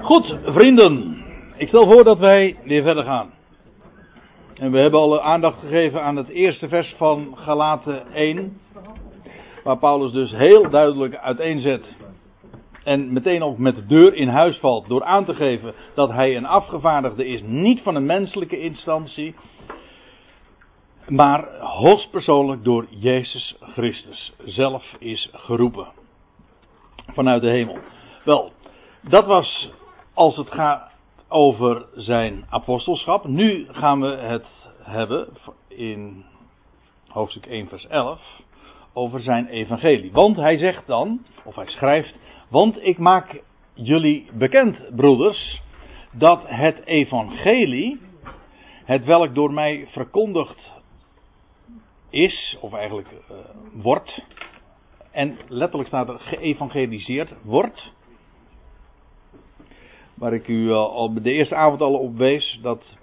Goed, vrienden. Ik stel voor dat wij weer verder gaan. En we hebben alle aandacht gegeven aan het eerste vers van Galaten 1. Waar Paulus dus heel duidelijk uiteenzet. En meteen ook met de deur in huis valt. Door aan te geven dat hij een afgevaardigde is. Niet van een menselijke instantie. Maar hoogstpersoonlijk door Jezus Christus zelf is geroepen. Vanuit de hemel. Wel, dat was als het gaat over zijn apostelschap. Nu gaan we het hebben in hoofdstuk 1, vers 11 over zijn evangelie. Want hij zegt dan, of hij schrijft, want ik maak jullie bekend, broeders, dat het evangelie, het welk door mij verkondigd is, of eigenlijk uh, wordt, en letterlijk staat er geëvangeliseerd wordt, waar ik u eh, al de eerste avond al op wees, dat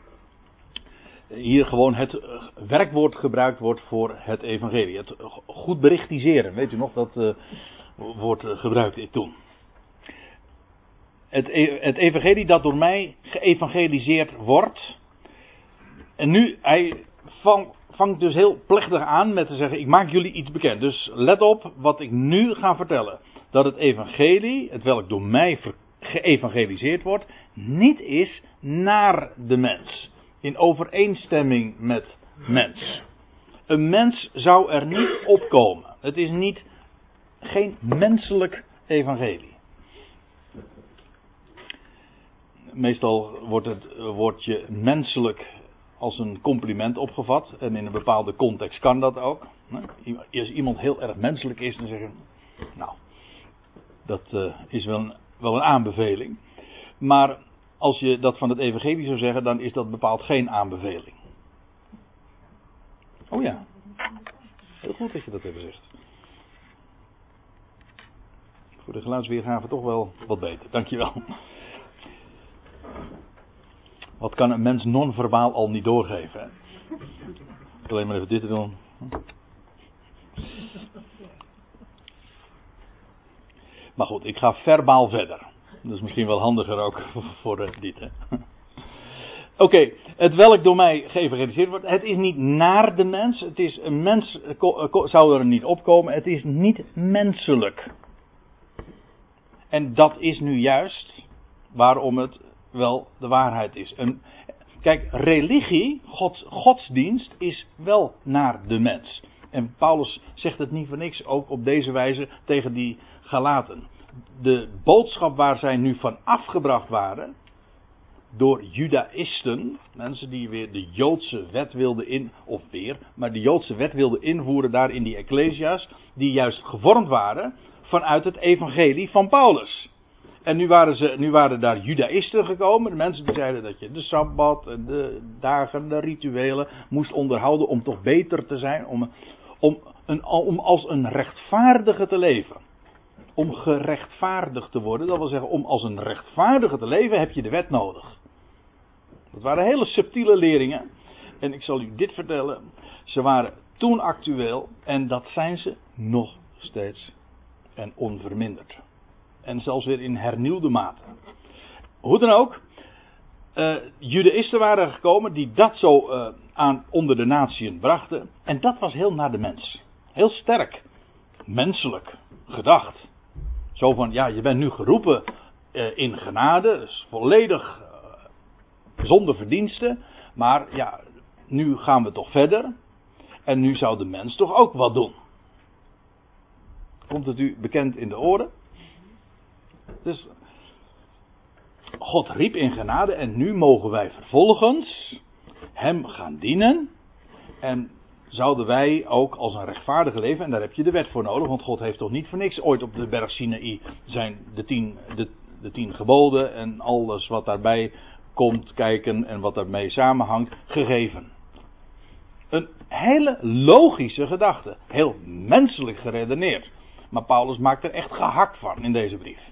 hier gewoon het eh, werkwoord gebruikt wordt voor het evangelie. Het goed berichtiseren, weet u nog, dat uh, woord gebruikte ik toen. Het, e-, het evangelie dat door mij geëvangeliseerd wordt. En nu, hij vangt dus heel plechtig aan met te zeggen, ik maak jullie iets bekend. Dus let op wat ik nu ga vertellen. Dat het evangelie, het welk door mij geëvangeliseerd wordt, niet is naar de mens. In overeenstemming met mens. Een mens zou er niet opkomen. Het is niet, geen menselijk evangelie. Meestal wordt het woordje menselijk als een compliment opgevat. En in een bepaalde context kan dat ook. Als iemand heel erg menselijk is, dan zeggen nou, dat eh, is wel een wel een aanbeveling. Maar als je dat van het evangelie zou zeggen, dan is dat bepaald geen aanbeveling. Oh ja. Heel goed dat je dat even zegt. Voor de geluidsweergave toch wel wat beter. Dankjewel. Wat kan een mens non-verbaal al niet doorgeven? Hè? Alleen maar even dit te doen. Maar goed, ik ga verbaal verder. Dat is misschien wel handiger ook voor dit. Oké, het welk door mij geëvangeliseerd wordt, het is niet naar de mens. Het is een mens, zou er niet opkomen. Het is niet menselijk. En dat is nu juist waarom het wel de waarheid is. Kijk, religie, God, godsdienst, is wel naar de mens. En Paulus zegt het niet voor niks ook op deze wijze tegen die Galaten. De boodschap waar zij nu van afgebracht waren, door Judaïsten, mensen die weer de Joodse wet wilden in, of weer, maar de Joodse wet wilden invoeren daar in die Ecclesia's, die juist gevormd waren vanuit het evangelie van Paulus. En nu waren, ze, nu waren daar Judaïsten gekomen, de mensen die zeiden dat je de Sabbat, de dagen, de rituelen moest onderhouden om toch beter te zijn, om, om, een, om als een rechtvaardige te leven. Om gerechtvaardigd te worden, dat wil zeggen om als een rechtvaardige te leven heb je de wet nodig. Dat waren hele subtiele leringen. En ik zal u dit vertellen. Ze waren toen actueel en dat zijn ze nog steeds. En onverminderd. En zelfs weer in hernieuwde mate. Hoe dan ook. Uh, waren gekomen die dat zo uh, aan, onder de natieën brachten. En dat was heel naar de mens. Heel sterk. Menselijk gedacht. Zo van, ja, je bent nu geroepen uh, in genade. Dus volledig zonder verdiensten. Maar ja, nu gaan we toch verder. En nu zou de mens toch ook wat doen. Komt het u bekend in de oren? Dus God riep in genade en nu mogen wij vervolgens Hem gaan dienen. En zouden wij ook als een rechtvaardige leven, en daar heb je de wet voor nodig, want God heeft toch niet voor niks ooit op de berg Sinaï zijn de tien, de, de tien geboden en alles wat daarbij komt kijken en wat daarmee samenhangt, gegeven. Een hele logische gedachte, heel menselijk geredeneerd. Maar Paulus maakt er echt gehakt van in deze brief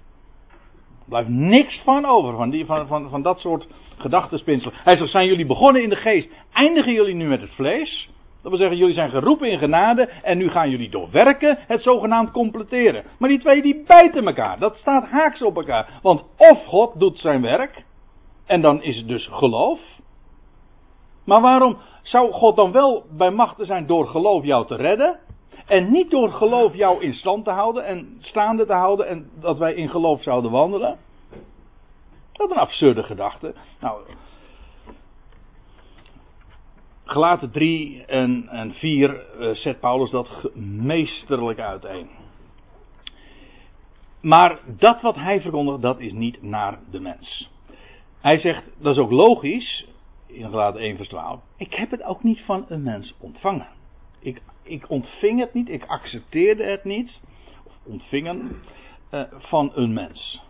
blijft niks van over, van, die, van, van, van dat soort gedachtenspinsel. Hij zegt, zijn jullie begonnen in de geest, eindigen jullie nu met het vlees? Dat wil zeggen, jullie zijn geroepen in genade en nu gaan jullie door werken het zogenaamd completeren. Maar die twee die bijten elkaar. Dat staat haaks op elkaar. Want of God doet zijn werk, en dan is het dus geloof. Maar waarom zou God dan wel bij machten zijn door geloof jou te redden? En niet door geloof jou in stand te houden en staande te houden en dat wij in geloof zouden wandelen? Dat is een absurde gedachte. Nou, Gelaten 3 en, en 4 uh, zet Paulus dat meesterlijk uiteen. Maar dat wat hij verkondigt, dat is niet naar de mens. Hij zegt, dat is ook logisch, in Gelaten 1 vers 12. Ik heb het ook niet van een mens ontvangen. Ik, ik ontving het niet, ik accepteerde het niet, of ontvingen, uh, van een mens.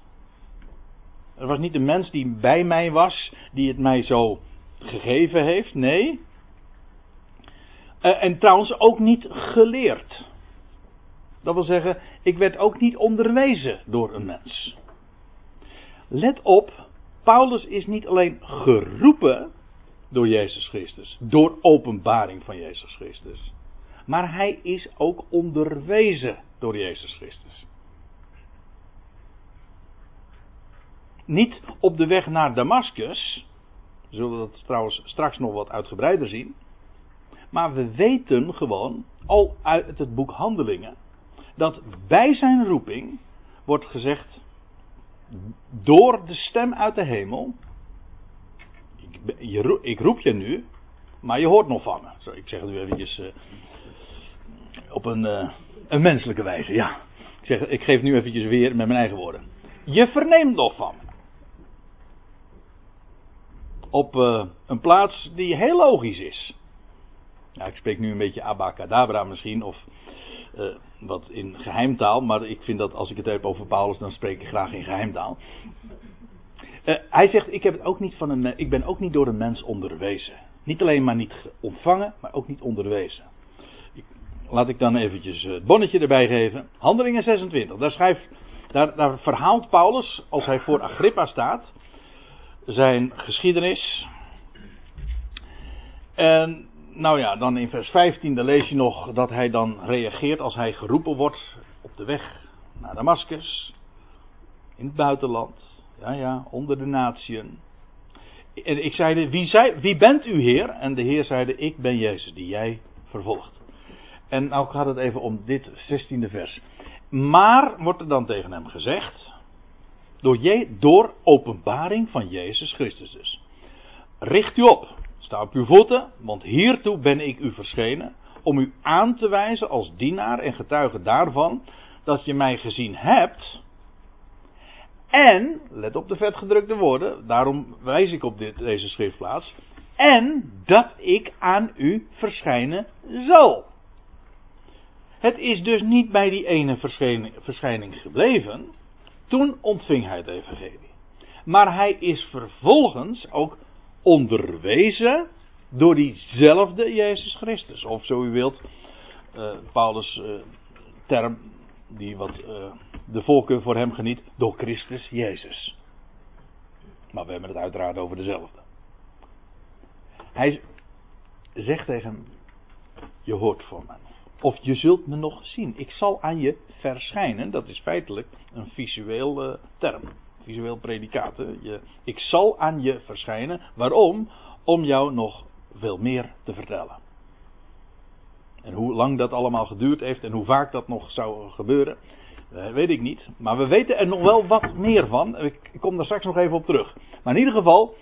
Er was niet een mens die bij mij was, die het mij zo gegeven heeft. Nee, en trouwens ook niet geleerd. Dat wil zeggen, ik werd ook niet onderwezen door een mens. Let op, Paulus is niet alleen geroepen door Jezus Christus, door openbaring van Jezus Christus, maar hij is ook onderwezen door Jezus Christus. Niet op de weg naar Damascus, zullen we dat trouwens straks nog wat uitgebreider zien. Maar we weten gewoon, al uit het boek Handelingen, dat bij zijn roeping wordt gezegd, door de stem uit de hemel, ik, ik roep je nu, maar je hoort nog van me. Zo, ik zeg het nu eventjes uh, op een, uh, een menselijke wijze, ja. Ik, zeg, ik geef nu eventjes weer met mijn eigen woorden. Je verneemt nog van me. Op uh, een plaats die heel logisch is. Ja, ik spreek nu een beetje abacadabra misschien, of uh, wat in geheimtaal, maar ik vind dat als ik het heb over Paulus, dan spreek ik graag in geheimtaal. Uh, hij zegt, ik, heb het ook niet van een, ik ben ook niet door een mens onderwezen. Niet alleen maar niet ontvangen, maar ook niet onderwezen. Ik, laat ik dan eventjes het bonnetje erbij geven. Handelingen 26, daar, schrijft, daar, daar verhaalt Paulus, als hij voor Agrippa staat, zijn geschiedenis. En nou ja, dan in vers 15 dan lees je nog dat hij dan reageert als hij geroepen wordt op de weg naar Damascus. In het buitenland. Ja, ja, onder de natieën. En ik zeide, wie, zei, wie bent u Heer? En de Heer zeide, ik ben Jezus die jij vervolgt. En nou gaat het even om dit 16e vers. Maar, wordt er dan tegen hem gezegd, door, je, door openbaring van Jezus Christus dus. Richt u op, Sta op uw voeten, want hiertoe ben ik u verschenen, om u aan te wijzen als dienaar en getuige daarvan dat je mij gezien hebt. En, let op de vetgedrukte woorden, daarom wijs ik op dit, deze schriftplaats. En dat ik aan u verschijnen zal. Het is dus niet bij die ene verschijning, verschijning gebleven. Toen ontving hij het evangelie. Maar hij is vervolgens ook onderwezen door diezelfde Jezus Christus. Of zo u wilt, uh, Paulus' uh, term die wat uh, de volken voor hem geniet, door Christus Jezus. Maar we hebben het uiteraard over dezelfde. Hij zegt tegen hem, je hoort van mij. Of je zult me nog zien. Ik zal aan je verschijnen. Dat is feitelijk een visueel term visueel predicaat. Je, ik zal aan je verschijnen. Waarom? Om jou nog veel meer te vertellen. En hoe lang dat allemaal geduurd heeft en hoe vaak dat nog zou gebeuren, eh, weet ik niet. Maar we weten er nog wel wat meer van. Ik kom daar straks nog even op terug. Maar in ieder geval,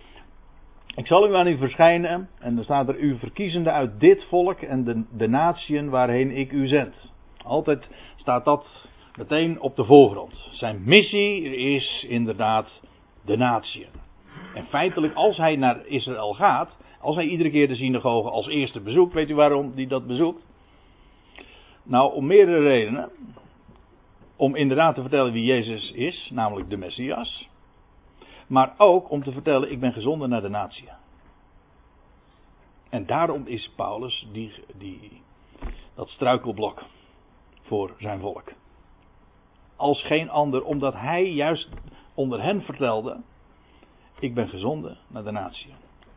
ik zal u aan u verschijnen. En dan staat er u verkiezende uit dit volk en de, de natieën waarheen ik u zend. Altijd staat dat meteen op de voorgrond. Zijn missie is inderdaad de natie. En feitelijk, als hij naar Israël gaat, als hij iedere keer de synagoge als eerste bezoekt, weet u waarom hij dat bezoekt? Nou, om meerdere redenen. Om inderdaad te vertellen wie Jezus is, namelijk de Messias. Maar ook om te vertellen, ik ben gezonden naar de natie. En daarom is Paulus die, die, dat struikelblok voor zijn volk als geen ander, omdat hij juist onder hen vertelde: Ik ben gezonden naar de natie.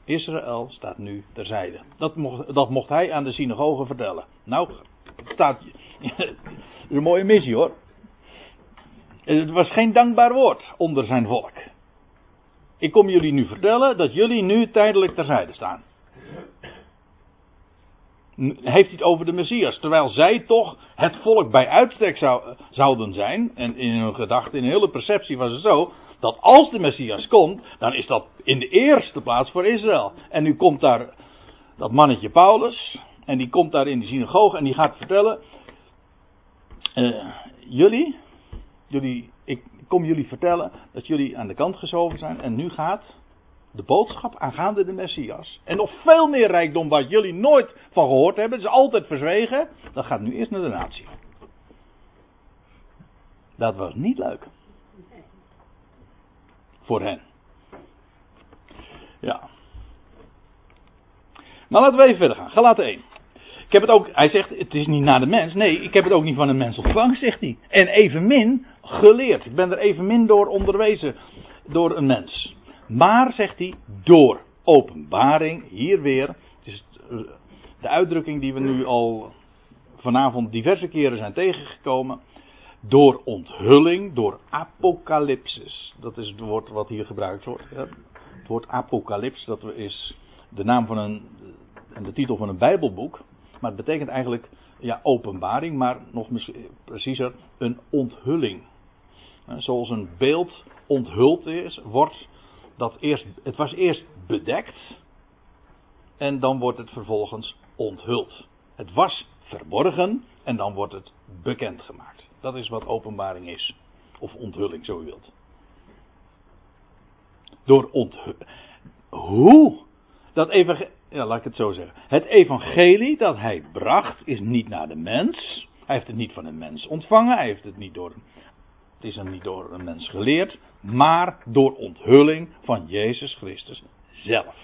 Israël staat nu terzijde. Dat mocht, dat mocht hij aan de synagoge vertellen. Nou, het staat. Is een mooie missie hoor. Het was geen dankbaar woord onder zijn volk. Ik kom jullie nu vertellen dat jullie nu tijdelijk terzijde staan. Heeft hij het over de Messias, terwijl zij toch het volk bij uitstek zou, zouden zijn. En in hun gedachte, in hun hele perceptie was het zo, dat als de Messias komt, dan is dat in de eerste plaats voor Israël. En nu komt daar dat mannetje Paulus, en die komt daar in de synagoge en die gaat vertellen, uh, jullie, jullie, ik kom jullie vertellen dat jullie aan de kant geschoven zijn en nu gaat de boodschap aangaande de Messias. En nog veel meer rijkdom wat jullie nooit van gehoord hebben. Het is altijd verzwegen. Dat gaat nu eerst naar de natie. Dat was niet leuk. Voor hen. Ja. Maar laten we even verder gaan. Galaten 1. Ik heb het ook, hij zegt, het is niet naar de mens. Nee, ik heb het ook niet van een mens ontvangen, zegt hij. En evenmin geleerd. Ik ben er evenmin door onderwezen door een mens. Maar, zegt hij, door openbaring, hier weer, het is de uitdrukking die we nu al vanavond diverse keren zijn tegengekomen, door onthulling, door apocalypsis. Dat is het woord wat hier gebruikt wordt. Het woord apocalyps, dat is de naam van een, en de titel van een bijbelboek. Maar het betekent eigenlijk, ja, openbaring, maar nog preciezer, een onthulling. Zoals een beeld onthuld is, wordt dat eerst, het was eerst bedekt en dan wordt het vervolgens onthuld. Het was verborgen en dan wordt het bekendgemaakt. Dat is wat openbaring is. Of onthulling, zo u wilt. Door onthulling. Hoe? Dat evangelie, ja, laat ik het zo zeggen. Het evangelie dat hij bracht is niet naar de mens. Hij heeft het niet van een mens ontvangen. Hij heeft het niet door het is hem niet door een mens geleerd, maar door onthulling van Jezus Christus zelf.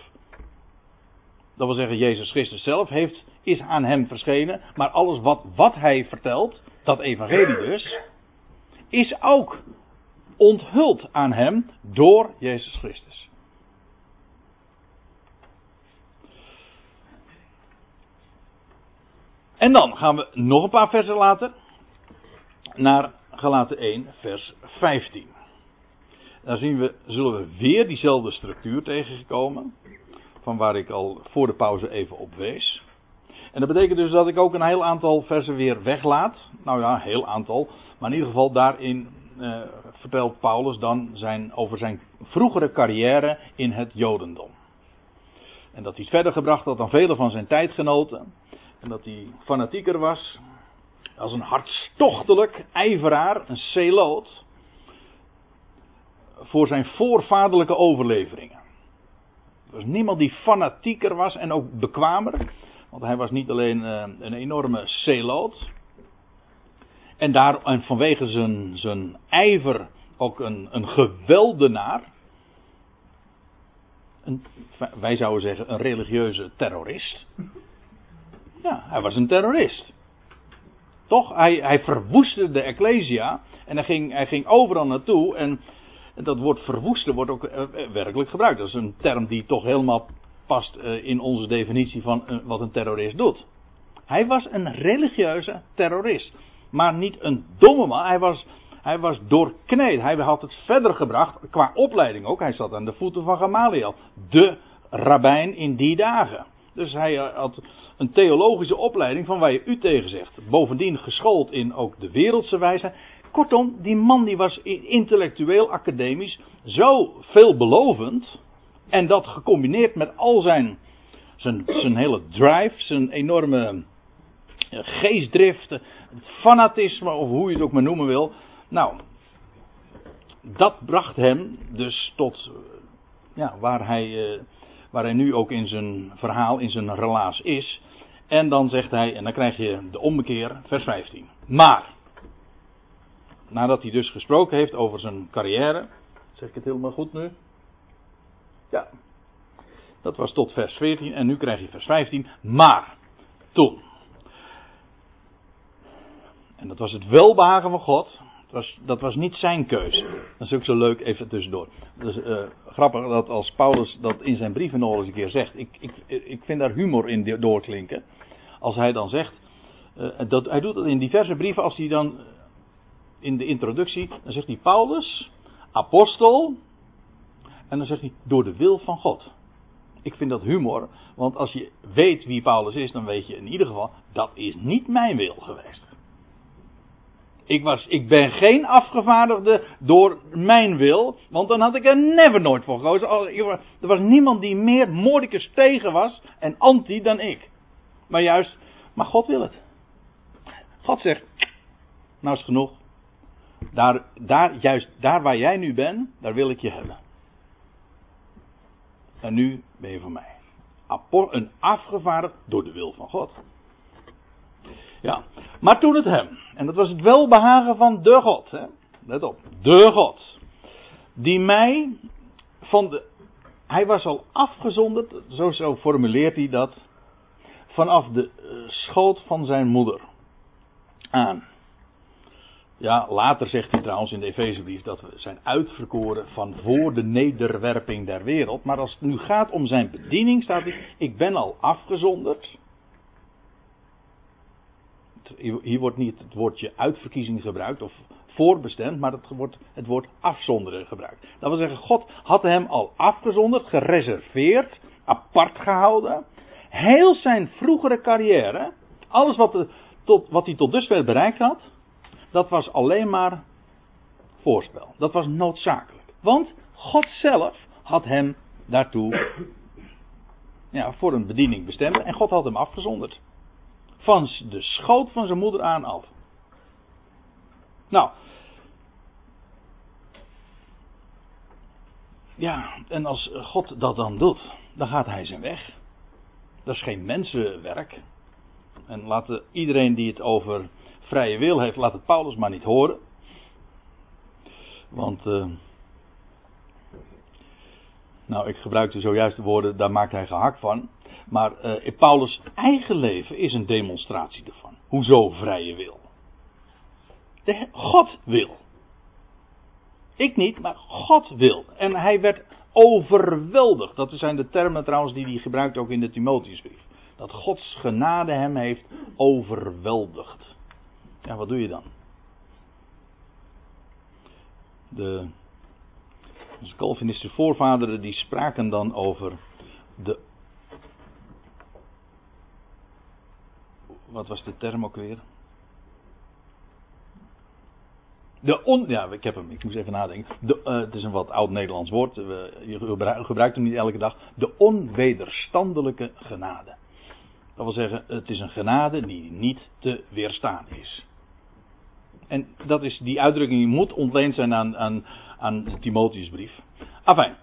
Dat wil zeggen, Jezus Christus zelf heeft, is aan hem verschenen, maar alles wat, wat hij vertelt, dat evangelie dus, is ook onthuld aan hem door Jezus Christus. En dan gaan we nog een paar versen later naar Galaten 1, vers 15. Daar zien we, zullen we weer diezelfde structuur tegengekomen. Van waar ik al voor de pauze even op wees. En dat betekent dus dat ik ook een heel aantal versen weer weglaat. Nou ja, heel aantal. Maar in ieder geval daarin eh, vertelt Paulus dan zijn, over zijn vroegere carrière in het Jodendom. En dat hij verder gebracht had dan vele van zijn tijdgenoten. En dat hij fanatieker was als een hartstochtelijk ijveraar, een celoot, voor zijn voorvaderlijke overleveringen. Er was niemand die fanatieker was en ook bekwamer. Want hij was niet alleen eh, een enorme celoot. En, daar, en vanwege zijn, zijn ijver ook een, een geweldenaar. Een, wij zouden zeggen een religieuze terrorist. Ja, hij was een terrorist. Toch? Hij, hij verwoestte de Ecclesia. En hij ging, hij ging overal naartoe. En dat woord verwoesten wordt ook eh, eh, werkelijk gebruikt. Dat is een term die toch helemaal past eh, in onze definitie van wat een terrorist doet. Hij was een religieuze terrorist. Maar niet een domme man. Hij was, hij was doorkneed. Hij had het verder gebracht. Qua opleiding ook. Hij zat aan de voeten van Gamaliel. De rabbijn in die dagen. Dus hij had een theologische opleiding van waar je u tegen zegt. Bovendien geschoold in ook de wereldse wijze. Kortom, die man die was intellectueel, academisch zo veelbelovend. En dat gecombineerd met al zijn, zijn, zijn hele drive, zijn enorme eh, geestdrift, het fanatisme, of hoe je het ook maar noemen wil. Nou, dat bracht hem dus tot ja, waar hij. Waar hij nu ook in zijn verhaal, in zijn relaas is. En dan zegt hij, en dan krijg je de ommekeer, vers 15. Maar, nadat hij dus gesproken heeft over zijn carrière, zeg ik het helemaal goed nu? Ja, dat was tot vers 14 en nu krijg je vers 15. Maar, toen. En dat was het welbehagen van God, dat was niet zijn keuze. Dat is ook zo leuk, even tussendoor. Dus uh, grappig dat als Paulus dat in zijn brieven nog eens een keer zegt. Ik, ik, ik vind daar humor in doorklinken. Als hij dan zegt. Uh, dat, hij doet dat in diverse brieven. Als hij dan in de introductie. Dan zegt hij Paulus, apostel. En dan zegt hij door de wil van God. Ik vind dat humor. Want als je weet wie Paulus is. Dan weet je in ieder geval. Dat is niet mijn wil geweest. Ik, was, ik ben geen afgevaardigde door mijn wil, want dan had ik er never nooit voor gekozen. Er was niemand die meer Mordicus tegen was en anti dan ik. Maar juist, maar God wil het. God zegt, nou is genoeg. Daar, daar, juist daar waar jij nu bent, daar wil ik je hebben. En nu ben je voor mij. Een afgevaardigd door de wil van God. Ja, maar toen het hem, en dat was het welbehagen van de God, hè? let op, de God, die mij van de, hij was al afgezonderd, zo, zo formuleert hij dat, vanaf de uh, schoot van zijn moeder aan. Ja, later zegt hij trouwens in de Efezebrief dat we zijn uitverkoren van voor de nederwerping der wereld. Maar als het nu gaat om zijn bediening, staat hij: Ik ben al afgezonderd hier wordt niet het woordje uitverkiezing gebruikt of voorbestemd, maar het wordt het woord afzonderen gebruikt. Dat wil zeggen, God had hem al afgezonderd, gereserveerd, apart gehouden. Heel zijn vroegere carrière, alles wat, de, tot, wat hij tot dusver bereikt had, dat was alleen maar voorspel. Dat was noodzakelijk. Want God zelf had hem daartoe ja, voor een bediening bestemd en God had hem afgezonderd van de schoot van zijn moeder aan af. Nou. Ja, en als God dat dan doet, dan gaat hij zijn weg. Dat is geen mensenwerk. En laat iedereen die het over vrije wil heeft, laat het Paulus maar niet horen. Want, uh, nou, ik gebruikte zojuist de woorden, daar maakt hij gehakt van. Maar uh, Paulus' eigen leven is een demonstratie ervan. Hoezo vrije wil? De, God wil. Ik niet, maar God wil. En hij werd overweldigd. Dat zijn de termen trouwens die hij gebruikt ook in de Timotheusbrief. Dat Gods genade hem heeft overweldigd. Ja, wat doe je dan? De onze Calvinistische voorvaderen die spraken dan over de wat was de term ook weer? De on, ja, ik heb hem, ik moest even nadenken. De, uh, het is een wat oud-Nederlands woord, uh, je gebruikt hem niet elke dag. De onwederstandelijke genade. Dat wil zeggen, het is een genade die niet te weerstaan is. En dat is, die uitdrukking moet ontleend zijn aan, aan, aan de Timotheusbrief. Afijn.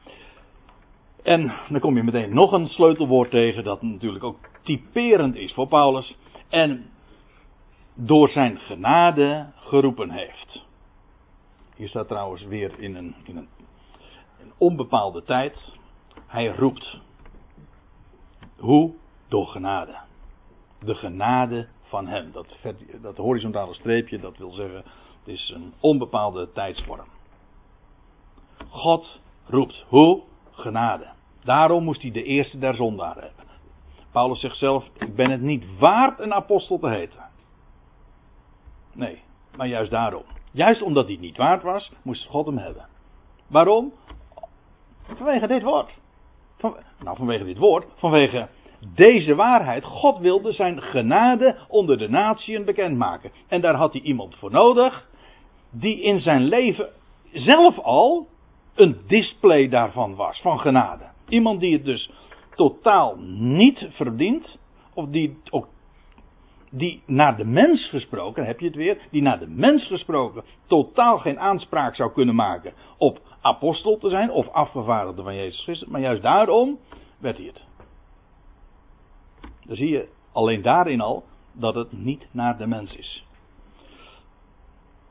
En dan kom je meteen nog een sleutelwoord tegen, dat natuurlijk ook typerend is voor Paulus en door zijn genade geroepen heeft. Hier staat trouwens weer in een, in een, een onbepaalde tijd. Hij roept. Hoe? Door genade. De genade van hem. Dat, dat horizontale streepje, dat wil zeggen, het is een onbepaalde tijdsvorm. God roept. Hoe? Genade. Daarom moest hij de eerste der zondaren hebben. Paulus zegt zelf: Ik ben het niet waard een apostel te heten. Nee, maar juist daarom. Juist omdat hij het niet waard was, moest God hem hebben. Waarom? Vanwege dit woord. Van, nou, vanwege dit woord. Vanwege deze waarheid. God wilde zijn genade onder de natieën bekendmaken. En daar had hij iemand voor nodig. Die in zijn leven zelf al een display daarvan was. Van genade. Iemand die het dus totaal niet verdient, of die ook die naar de mens gesproken, heb je het weer, die naar de mens gesproken totaal geen aanspraak zou kunnen maken op apostel te zijn of afgevaardigde van Jezus Christus, maar juist daarom werd hij het. Dan zie je alleen daarin al dat het niet naar de mens is.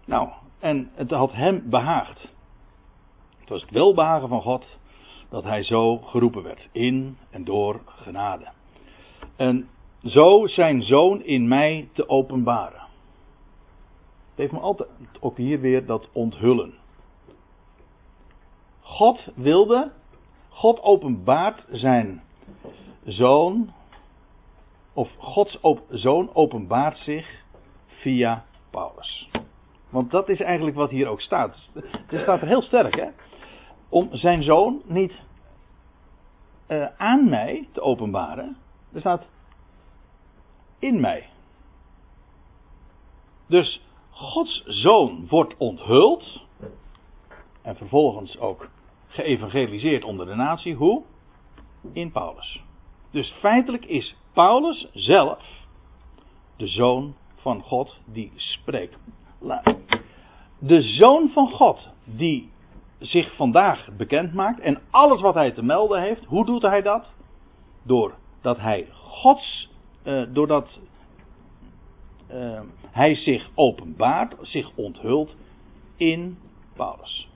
Nou, en het had hem behaagd. Het was het welbehagen van God dat hij zo geroepen werd. In en door genade. En zo zijn zoon in mij te openbaren. Het heeft me altijd, ook hier weer dat onthullen. God wilde, God openbaart zijn zoon, of Gods zoon openbaart zich via Paulus. Want dat is eigenlijk wat hier ook staat. Het staat er heel sterk, hè? Om zijn zoon niet uh, aan mij te openbaren. Er staat in mij. Dus Gods zoon wordt onthuld. En vervolgens ook geëvangeliseerd onder de natie. Hoe? In Paulus. Dus feitelijk is Paulus zelf de zoon van God die spreekt. De zoon van God die zich vandaag bekend maakt en alles wat hij te melden heeft, hoe doet hij dat? Doordat hij Gods, uh, doordat uh, hij zich openbaart, zich onthult in Paulus.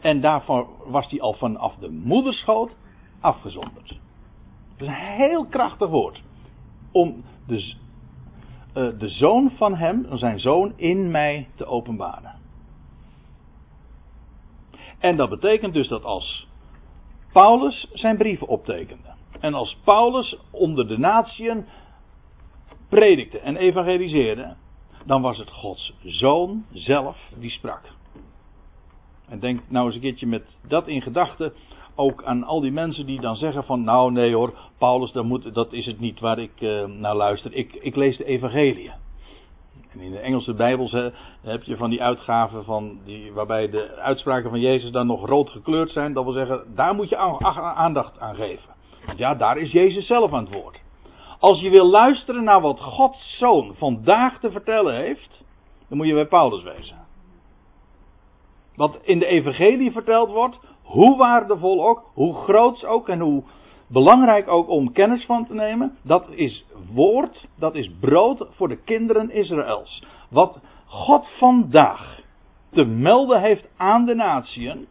En daarvoor was hij al vanaf de moederschoot afgezonderd. Dat is een heel krachtig woord. Om de, uh, de zoon van hem, zijn zoon, in mij te openbaren. En dat betekent dus dat als Paulus zijn brieven optekende. En als Paulus onder de natieën predikte en evangeliseerde. Dan was het Gods zoon zelf die sprak. En denk nou eens een keertje met dat in gedachten ook aan al die mensen die dan zeggen van nou nee hoor, Paulus dat, moet, dat is het niet waar ik uh, naar luister. Ik, ik lees de evangelie. En in de Engelse Bijbels heb je van die uitgaven van die, waarbij de uitspraken van Jezus dan nog rood gekleurd zijn. Dat wil zeggen, daar moet je aandacht aan geven. Want ja, daar is Jezus zelf aan het woord. Als je wil luisteren naar wat Gods zoon vandaag te vertellen heeft, dan moet je bij Paulus wezen. Wat in de evangelie verteld wordt, hoe waardevol ook, hoe groots ook en hoe belangrijk ook om kennis van te nemen, dat is woord, dat is brood voor de kinderen Israëls. Wat God vandaag te melden heeft aan de natieën,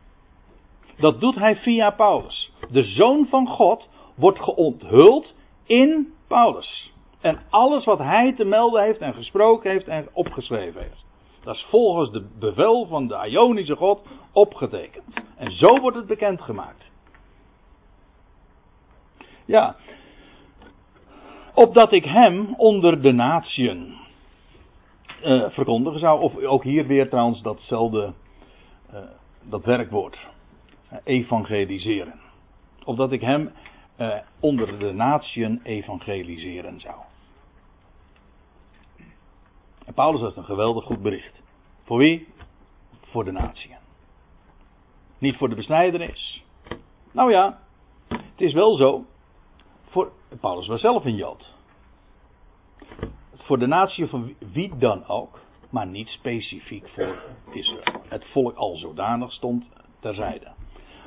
dat doet hij via Paulus. De zoon van God wordt geonthuld in Paulus. En alles wat hij te melden heeft en gesproken heeft en opgeschreven heeft. Dat is volgens de bevel van de Ionische God opgetekend. En zo wordt het bekendgemaakt. Ja. Opdat ik hem onder de natieën uh, verkondigen zou. Of ook hier weer trouwens datzelfde, uh, dat werkwoord. Evangeliseren. Opdat ik hem onder de natieën evangeliseren zou. En Paulus heeft een geweldig goed bericht. Voor wie? Voor de natieën. Niet voor de besnijdenis. Nou ja, het is wel zo Paulus was zelf een Jood. Voor de natie van wie dan ook, maar niet specifiek voor Israël. Het volk al zodanig stond terzijde.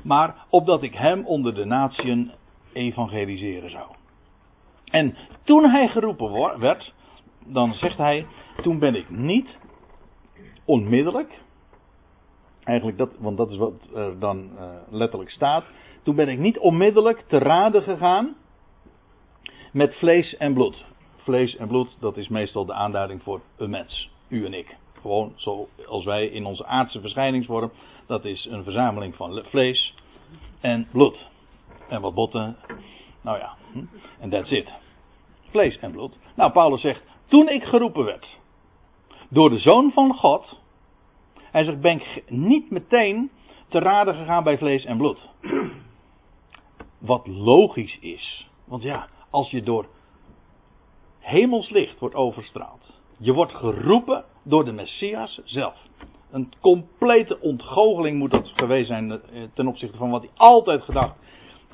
Maar opdat ik hem onder de natieën evangeliseren zou. En toen hij geroepen werd, dan zegt hij, toen ben ik niet onmiddellijk, eigenlijk dat, want dat is wat er dan uh, letterlijk staat, toen ben ik niet onmiddellijk te raden gegaan met vlees en bloed. Vlees en bloed, dat is meestal de aanduiding voor een mens. U en ik. Gewoon zoals wij in onze aardse verschijningsvorm. Dat is een verzameling van vlees en bloed. En wat botten. Nou ja, hm? en that's it. Vlees en bloed. Nou, Paulus zegt, toen ik geroepen werd door de Zoon van God. Hij zegt, ben ik niet meteen te raden gegaan bij vlees en bloed. Wat logisch is. Want ja, als je door hemelslicht wordt overstraald. Je wordt geroepen door de Messias zelf. Een complete ontgoocheling moet dat geweest zijn eh, ten opzichte van wat hij altijd gedacht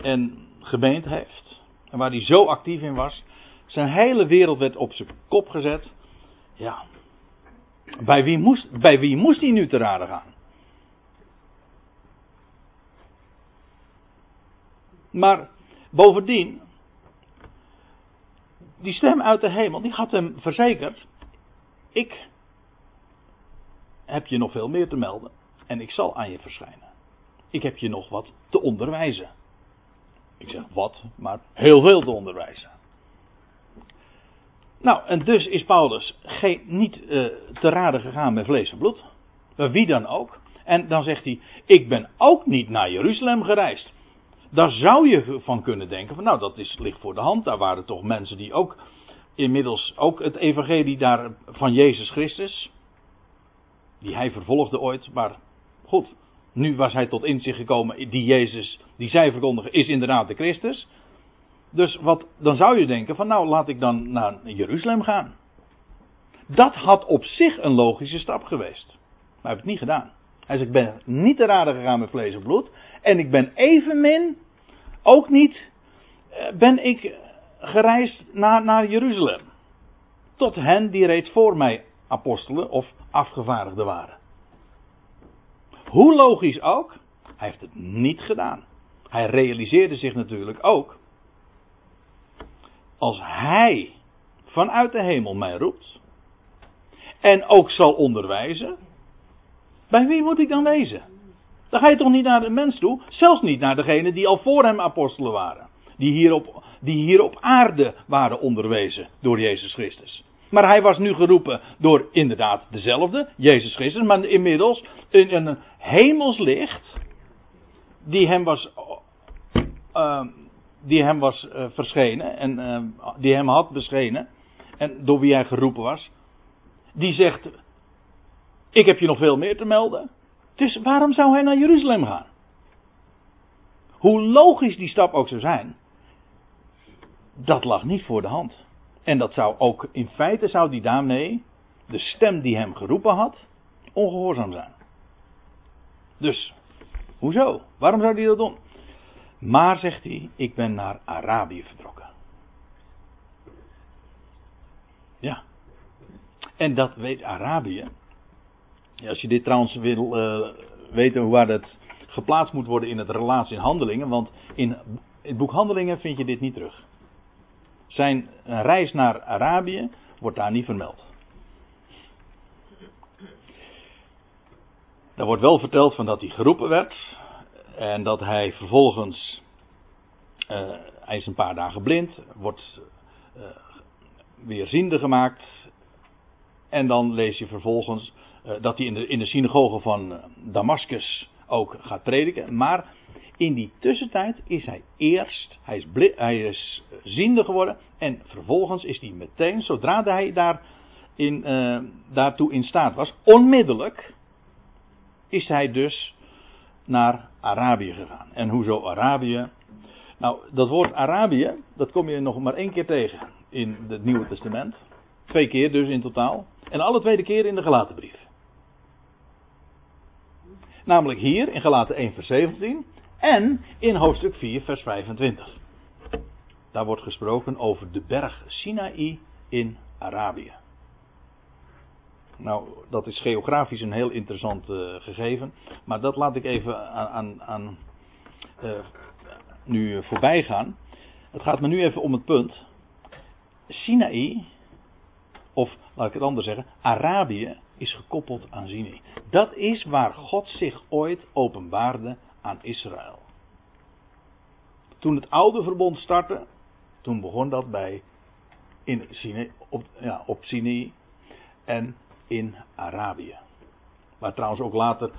en gemeend heeft. En waar hij zo actief in was. Zijn hele wereld werd op zijn kop gezet. Ja. Bij wie moest, bij wie moest hij nu te raden gaan? Maar bovendien, die stem uit de hemel, die had hem verzekerd: Ik heb je nog veel meer te melden en ik zal aan je verschijnen. Ik heb je nog wat te onderwijzen. Ik zeg wat, maar heel veel te onderwijzen. Nou, en dus is Paulus geen, niet uh, te raden gegaan met vlees en bloed. Wie dan ook. En dan zegt hij: Ik ben ook niet naar Jeruzalem gereisd. Daar zou je van kunnen denken: van nou, dat is, ligt voor de hand. Daar waren toch mensen die ook inmiddels ook het evangelie daar van Jezus Christus. Die hij vervolgde ooit. Maar goed, nu was hij tot inzicht gekomen. Die Jezus, die zij verkondigen, is inderdaad de Christus. Dus wat, dan zou je denken: van nou, laat ik dan naar Jeruzalem gaan. Dat had op zich een logische stap geweest. Maar hij heeft het niet gedaan. Hij zegt: Ik ben niet te raden gegaan met vlees en bloed. En ik ben evenmin ook niet. Eh, ben ik gereisd naar, naar Jeruzalem. Tot hen die reeds voor mij apostelen of afgevaardigden waren. Hoe logisch ook, hij heeft het niet gedaan. Hij realiseerde zich natuurlijk ook. Als hij vanuit de hemel mij roept. En ook zal onderwijzen. Bij wie moet ik dan wezen? Dan ga je toch niet naar de mens toe, zelfs niet naar degene die al voor hem apostelen waren. Die hier op, die hier op aarde waren onderwezen door Jezus Christus. Maar hij was nu geroepen door inderdaad dezelfde, Jezus Christus, maar inmiddels in een hemels licht die hem was, uh, die hem was uh, verschenen en die hem had beschenen en door wie hij geroepen was. Die zegt, ik heb je nog veel meer te melden. Dus waarom zou hij naar Jeruzalem gaan? Hoe logisch die stap ook zou zijn, dat lag niet voor de hand. En dat zou ook, in feite zou die daarmee, de stem die hem geroepen had, ongehoorzaam zijn. Dus, hoezo? Waarom zou hij dat doen? Maar, zegt hij, ik ben naar Arabië vertrokken. Ja. En dat weet Arabië. Als je dit trouwens wil uh, weten waar dat geplaatst moet worden in het relatie in handelingen, want in het boek Handelingen vind je dit niet terug. Zijn reis naar Arabië wordt daar niet vermeld. Daar wordt wel verteld van dat hij geroepen werd en dat hij vervolgens, uh, hij is een paar dagen blind, wordt uh, weer ziende gemaakt en dan lees je vervolgens dat hij in de, in de synagoge van Damascus ook gaat prediken. Maar in die tussentijd is hij eerst, hij is, hij is ziende geworden. En vervolgens is hij meteen, zodra hij daar in, daartoe in staat was, onmiddellijk is hij dus naar Arabië gegaan. En hoezo Arabië? Nou, dat woord Arabië, dat kom je nog maar één keer tegen in het Nieuwe Testament. Twee keer dus in totaal. En alle tweede keer in de gelaten brief. Namelijk hier in Galaten 1 vers 17 en in hoofdstuk 4 vers 25. Daar wordt gesproken over de berg Sinaï in Arabië. Nou, dat is geografisch een heel interessant uh, gegeven. Maar dat laat ik even aan, aan, aan uh, nu voorbij gaan. Het gaat me nu even om het punt. Sinaï, of laat ik het anders zeggen, Arabië is gekoppeld aan Sinai. Dat is waar God zich ooit openbaarde aan Israël. Toen het oude verbond startte, toen begon dat bij in Sinai, op, ja, op Sinai en in Arabië. Waar trouwens ook later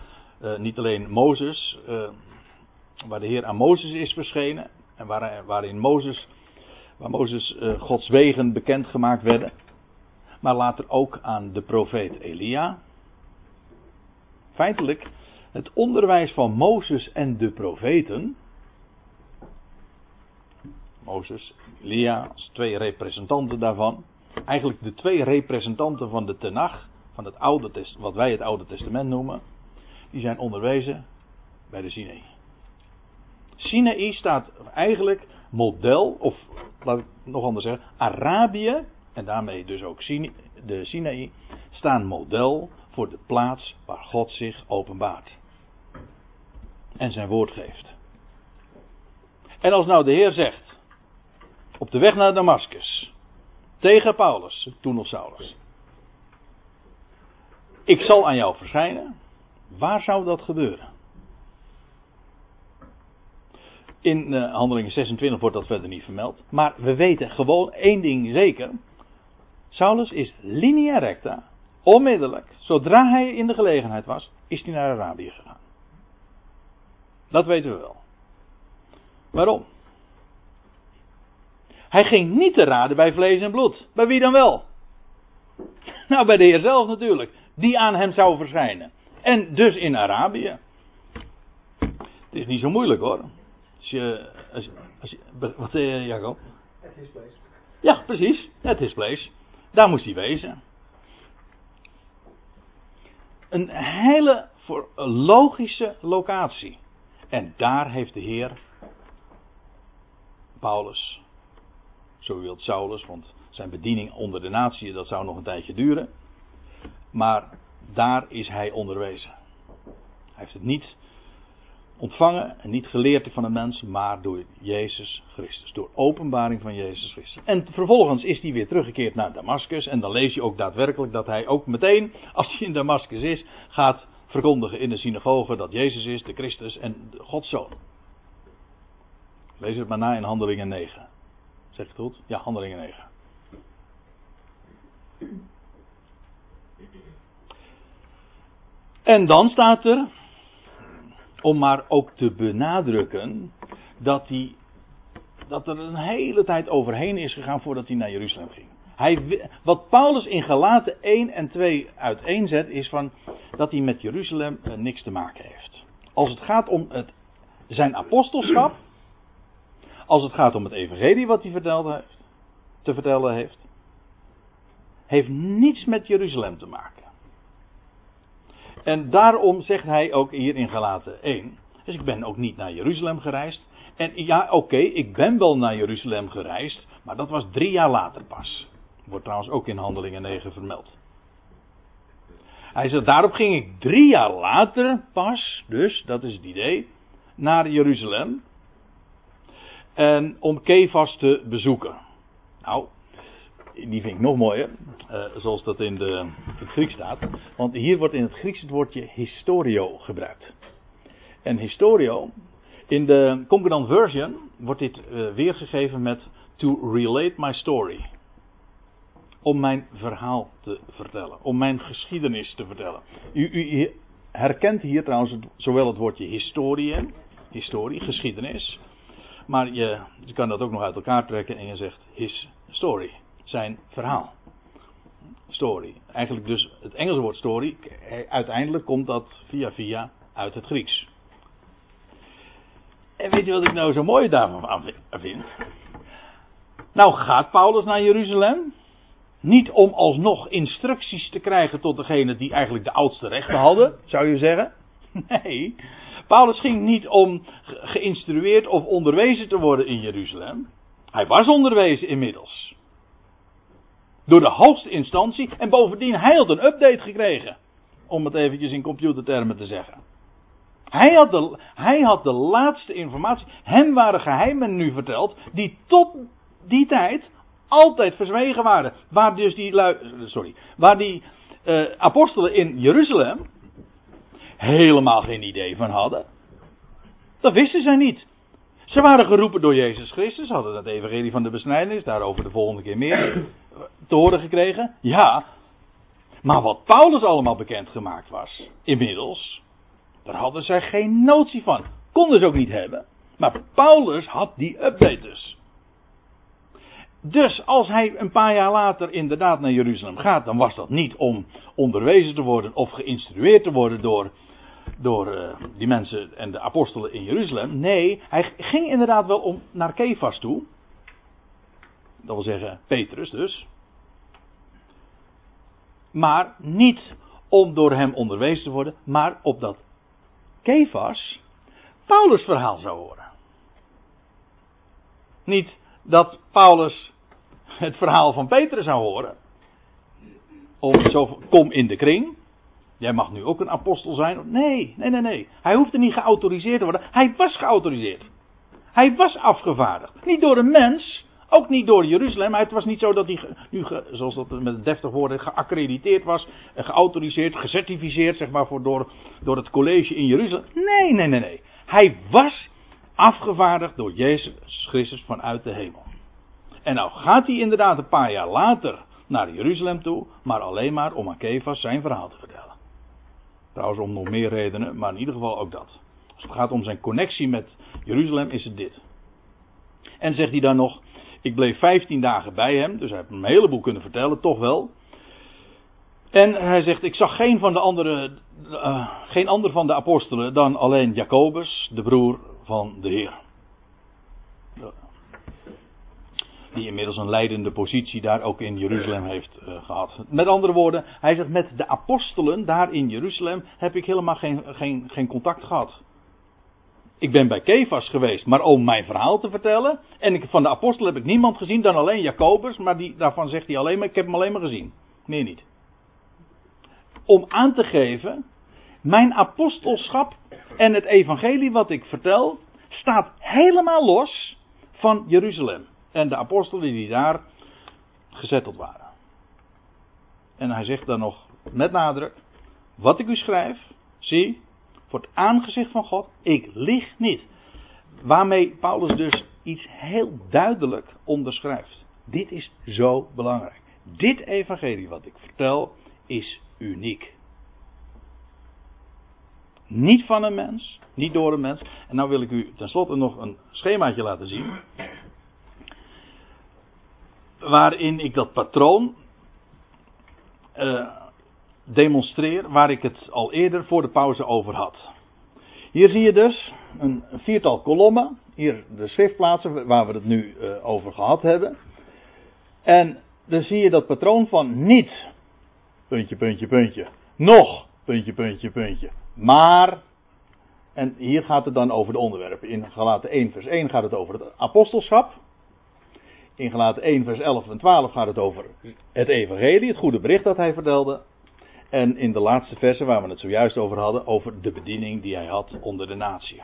uh, niet alleen Mozes, uh, waar de Heer aan Mozes is verschenen en waar, waarin Mozes, waar Mozes uh, Gods wegen bekendgemaakt werden maar later ook aan de profeet Elia. Feitelijk, het onderwijs van Mozes en de profeten. Mozes, Elia twee representanten daarvan. Eigenlijk de twee representanten van de Tenach, van het Oude wat wij het Oude Testament noemen. Die zijn onderwezen bij de Sinaï. Sinaï staat eigenlijk model, of laat ik nog anders zeggen, Arabië en daarmee dus ook de Sinaï, staan model voor de plaats waar God zich openbaart. En zijn woord geeft. En als nou de Heer zegt, op de weg naar Damascus, tegen Paulus, toen nog Saulus, ik zal aan jou verschijnen, waar zou dat gebeuren? In uh, handelingen 26 wordt dat verder niet vermeld. Maar we weten gewoon één ding zeker Saulus is linea recta, onmiddellijk, zodra hij in de gelegenheid was, is hij naar Arabië gegaan. Dat weten we wel. Waarom? Hij ging niet te raden bij vlees en bloed. Bij wie dan wel? Nou, bij de Heer zelf natuurlijk. Die aan hem zou verschijnen. En dus in Arabië. Het is niet zo moeilijk hoor. Als je, als, als je, wat zei je, Jacob? Het is place. Ja, precies. Het is place. Daar moest hij wezen. Een hele logische locatie. En daar heeft de Heer Paulus, zo wilt Saulus, want zijn bediening onder de natie, dat zou nog een tijdje duren. Maar daar is hij onderwezen. Hij heeft het niet ontvangen en niet geleerd van een mens, maar door Jezus Christus. Door openbaring van Jezus Christus. En vervolgens is hij weer teruggekeerd naar Damascus. En dan lees je ook daadwerkelijk dat hij ook meteen, als hij in Damascus is, gaat verkondigen in de synagoge dat Jezus is, de Christus en Gods Zoon. Lees het maar na in Handelingen 9. Zeg het goed? Ja, Handelingen 9. En dan staat er, om maar ook te benadrukken, dat, hij, dat er een hele tijd overheen is gegaan voordat hij naar Jeruzalem ging. Hij, wat Paulus in Galaten 1 en 2 uiteenzet, is van dat hij met Jeruzalem eh, niks te maken heeft. Als het gaat om het, zijn apostelschap, als het gaat om het evangelie wat hij verteld heeft, te vertellen heeft, heeft niets met Jeruzalem te maken. En daarom zegt hij ook hier in Galaten 1. Dus ik ben ook niet naar Jeruzalem gereisd. En ja, oké, ik ben wel naar Jeruzalem gereisd. Maar dat was drie jaar later pas. Wordt trouwens ook in Handelingen 9 vermeld. Hij zegt, daarop ging ik drie jaar later pas, dus dat is het idee, naar Jeruzalem. En om Kefas te bezoeken. Nou, die vind ik nog mooier, uh, zoals dat in, de, het Grieks staat. Want hier wordt in het Grieks het woordje historio gebruikt. En historio, in de Concordant Version wordt dit uh, weergegeven met to relate my story. Om mijn verhaal te vertellen, om mijn geschiedenis te vertellen. U, u herkent hier trouwens zowel het woordje historie, historie, geschiedenis. Maar je, je kan dat ook nog uit elkaar trekken en je zegt his story zijn verhaal. Story. Eigenlijk dus het Engelse woord story, uiteindelijk komt dat via via uit het Grieks. En weet je wat ik nou zo mooi daarvan vind? Nou gaat Paulus naar Jeruzalem. Niet om alsnog instructies te krijgen tot degene die eigenlijk de oudste rechten hadden, zou je zeggen. Nee, Paulus ging niet om geïnstrueerd of onderwezen te worden in Jeruzalem. Hij was onderwezen inmiddels. Door de hoogste instantie. En bovendien, hij had een update gekregen. Om het eventjes in computertermen te zeggen. Hij had, de, hij had de laatste informatie. Hem waren geheimen nu verteld. Die tot die tijd altijd verzwegen waren. Waar dus die, sorry, waar die uh, apostelen in Jeruzalem helemaal geen idee van hadden. Dat wisten zij niet. Ze waren geroepen door Jezus Christus, hadden dat evangelie van de besnijdenis, daarover de volgende keer meer, te horen gekregen. Ja, maar wat Paulus allemaal bekendgemaakt was, inmiddels, daar hadden zij geen notie van. Konden ze ook niet hebben. Maar Paulus had die update dus. Dus als hij een paar jaar later inderdaad naar Jeruzalem gaat, dan was dat niet om onderwezen te worden of geïnstrueerd te worden door door uh, die mensen en de apostelen in Jeruzalem. Nee, hij ging inderdaad wel om naar Kefas toe. Dat wil zeggen Petrus dus. Maar niet om door hem onderwezen te worden, maar opdat Kefas Paulus verhaal zou horen. Niet dat Paulus het verhaal van Petrus zou horen. Om zo kom in de kring. Jij mag nu ook een apostel zijn. Nee, nee, nee, nee. Hij hoefde niet geautoriseerd te worden. Hij was geautoriseerd. Hij was afgevaardigd. Niet door een mens, ook niet door Jeruzalem. Het was niet zo dat hij, nu, zoals dat met een deftig woord, geaccrediteerd was, geautoriseerd, gecertificeerd, zeg maar, voor, door, door het college in Jeruzalem. Nee, nee, nee, nee. Hij was afgevaardigd door Jezus Christus vanuit de hemel. En nou gaat hij inderdaad een paar jaar later naar Jeruzalem toe, maar alleen maar om aan Kefas zijn verhaal te vertellen. Trouwens om nog meer redenen, maar in ieder geval ook dat. Als het gaat om zijn connectie met Jeruzalem is het dit. En zegt hij dan nog, ik bleef 15 dagen bij hem, dus hij heeft een heleboel kunnen vertellen, toch wel. En hij zegt, ik zag geen van de andere, uh, geen ander van de apostelen dan alleen Jacobus, de broer van de Heer. Die inmiddels een leidende positie daar ook in Jeruzalem heeft uh, gehad. Met andere woorden, hij zegt, met de apostelen daar in Jeruzalem heb ik helemaal geen, geen, geen contact gehad. Ik ben bij Kefas geweest, maar om mijn verhaal te vertellen. En ik, van de apostelen heb ik niemand gezien dan alleen Jacobus, maar die, daarvan zegt hij alleen maar, ik heb hem alleen maar gezien. Meer niet om aan te geven, mijn apostelschap en het evangelie wat ik vertel, staat helemaal los van Jeruzalem. En de apostelen die daar gezetteld waren. En hij zegt dan nog met nadruk, wat ik u schrijf, zie, voor het aangezicht van God, ik lieg niet. Waarmee Paulus dus iets heel duidelijk onderschrijft. Dit is zo belangrijk. Dit evangelie wat ik vertel is uniek. Niet van een mens, niet door een mens. En nou wil ik u tenslotte nog een schemaatje laten zien. Waarin ik dat patroon uh, demonstreer waar ik het al eerder voor de pauze over had. Hier zie je dus een viertal kolommen. Hier de schriftplaatsen waar we het nu uh, over gehad hebben. En dan zie je dat patroon van niet puntje, puntje, puntje. Nog, puntje, puntje, puntje. Maar, en hier gaat het dan over de onderwerpen. In Galaten 1 vers 1 gaat het over het apostelschap. In Galaten 1 vers 11 en 12 gaat het over het evangelie, het goede bericht dat hij vertelde. En in de laatste versen waar we het zojuist over hadden, over de bediening die hij had onder de natie.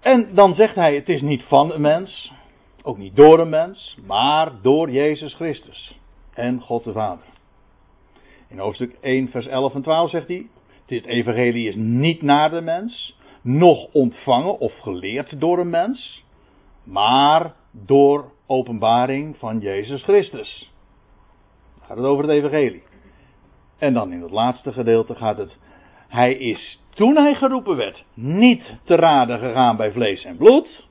En dan zegt hij, het is niet van een mens, ook niet door een mens, maar door Jezus Christus en God de Vader. In hoofdstuk 1, vers 11 en 12 zegt hij: Dit evangelie is niet naar de mens, noch ontvangen of geleerd door een mens, maar door openbaring van Jezus Christus. Dan gaat het over het evangelie. En dan in het laatste gedeelte gaat het. Hij is toen hij geroepen werd niet te raden gegaan bij vlees en bloed,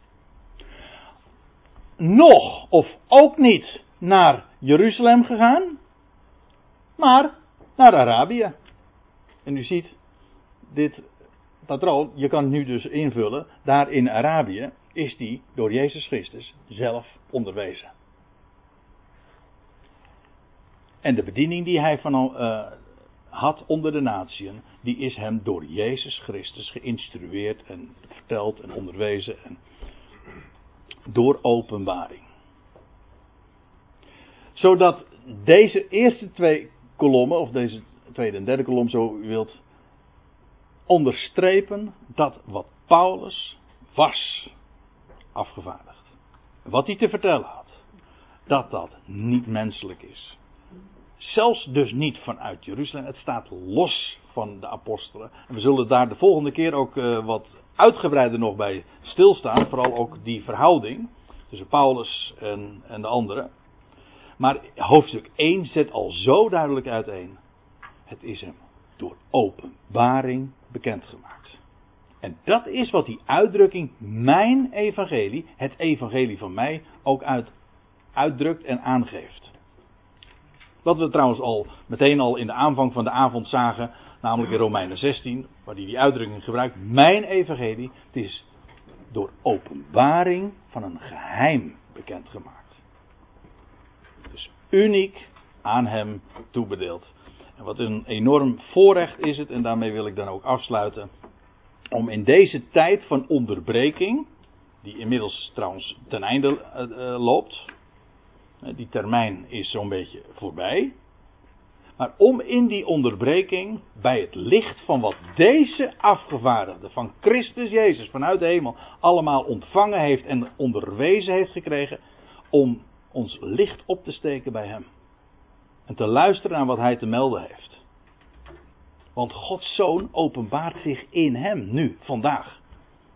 nog of ook niet naar Jeruzalem gegaan, maar naar Arabië. En u ziet, dit patroon, je kan nu dus invullen, daar in Arabië is die door Jezus Christus zelf onderwezen. En de bediening die hij van, uh, had onder de natieën, die is hem door Jezus Christus geïnstrueerd en verteld en onderwezen en door openbaring. Zodat deze eerste twee kolommen, of deze tweede en derde kolom zo u wilt, onderstrepen dat wat Paulus was afgevaardigd. Wat hij te vertellen had, dat dat niet menselijk is. Zelfs dus niet vanuit Jeruzalem. Het staat los van de apostelen. En we zullen daar de volgende keer ook uh, wat uitgebreider nog bij stilstaan. Vooral ook die verhouding tussen Paulus en, en de anderen. Maar hoofdstuk 1 zet al zo duidelijk uiteen. Het is hem door openbaring bekendgemaakt. En dat is wat die uitdrukking mijn evangelie, het evangelie van mij, ook uit, uitdrukt en aangeeft. Wat we trouwens al meteen al in de aanvang van de avond zagen, namelijk in Romeinen 16, waar hij die uitdrukking gebruikt. Mijn evangelie, het is door openbaring van een geheim bekendgemaakt. Dus uniek aan hem toebedeeld. En wat een enorm voorrecht is het, en daarmee wil ik dan ook afsluiten, om in deze tijd van onderbreking, die inmiddels trouwens ten einde uh, loopt, die termijn is zo'n beetje voorbij, maar om in die onderbreking, bij het licht van wat deze afgevaardigde van Christus Jezus vanuit de hemel allemaal ontvangen heeft en onderwezen heeft gekregen, om ons licht op te steken bij Hem. En te luisteren naar wat Hij te melden heeft. Want Gods Zoon openbaart zich in Hem nu, vandaag.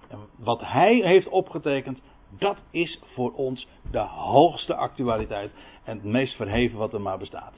En wat Hij heeft opgetekend, Dat is voor ons de hoogste actualiteit en het meest verheven wat er maar bestaat.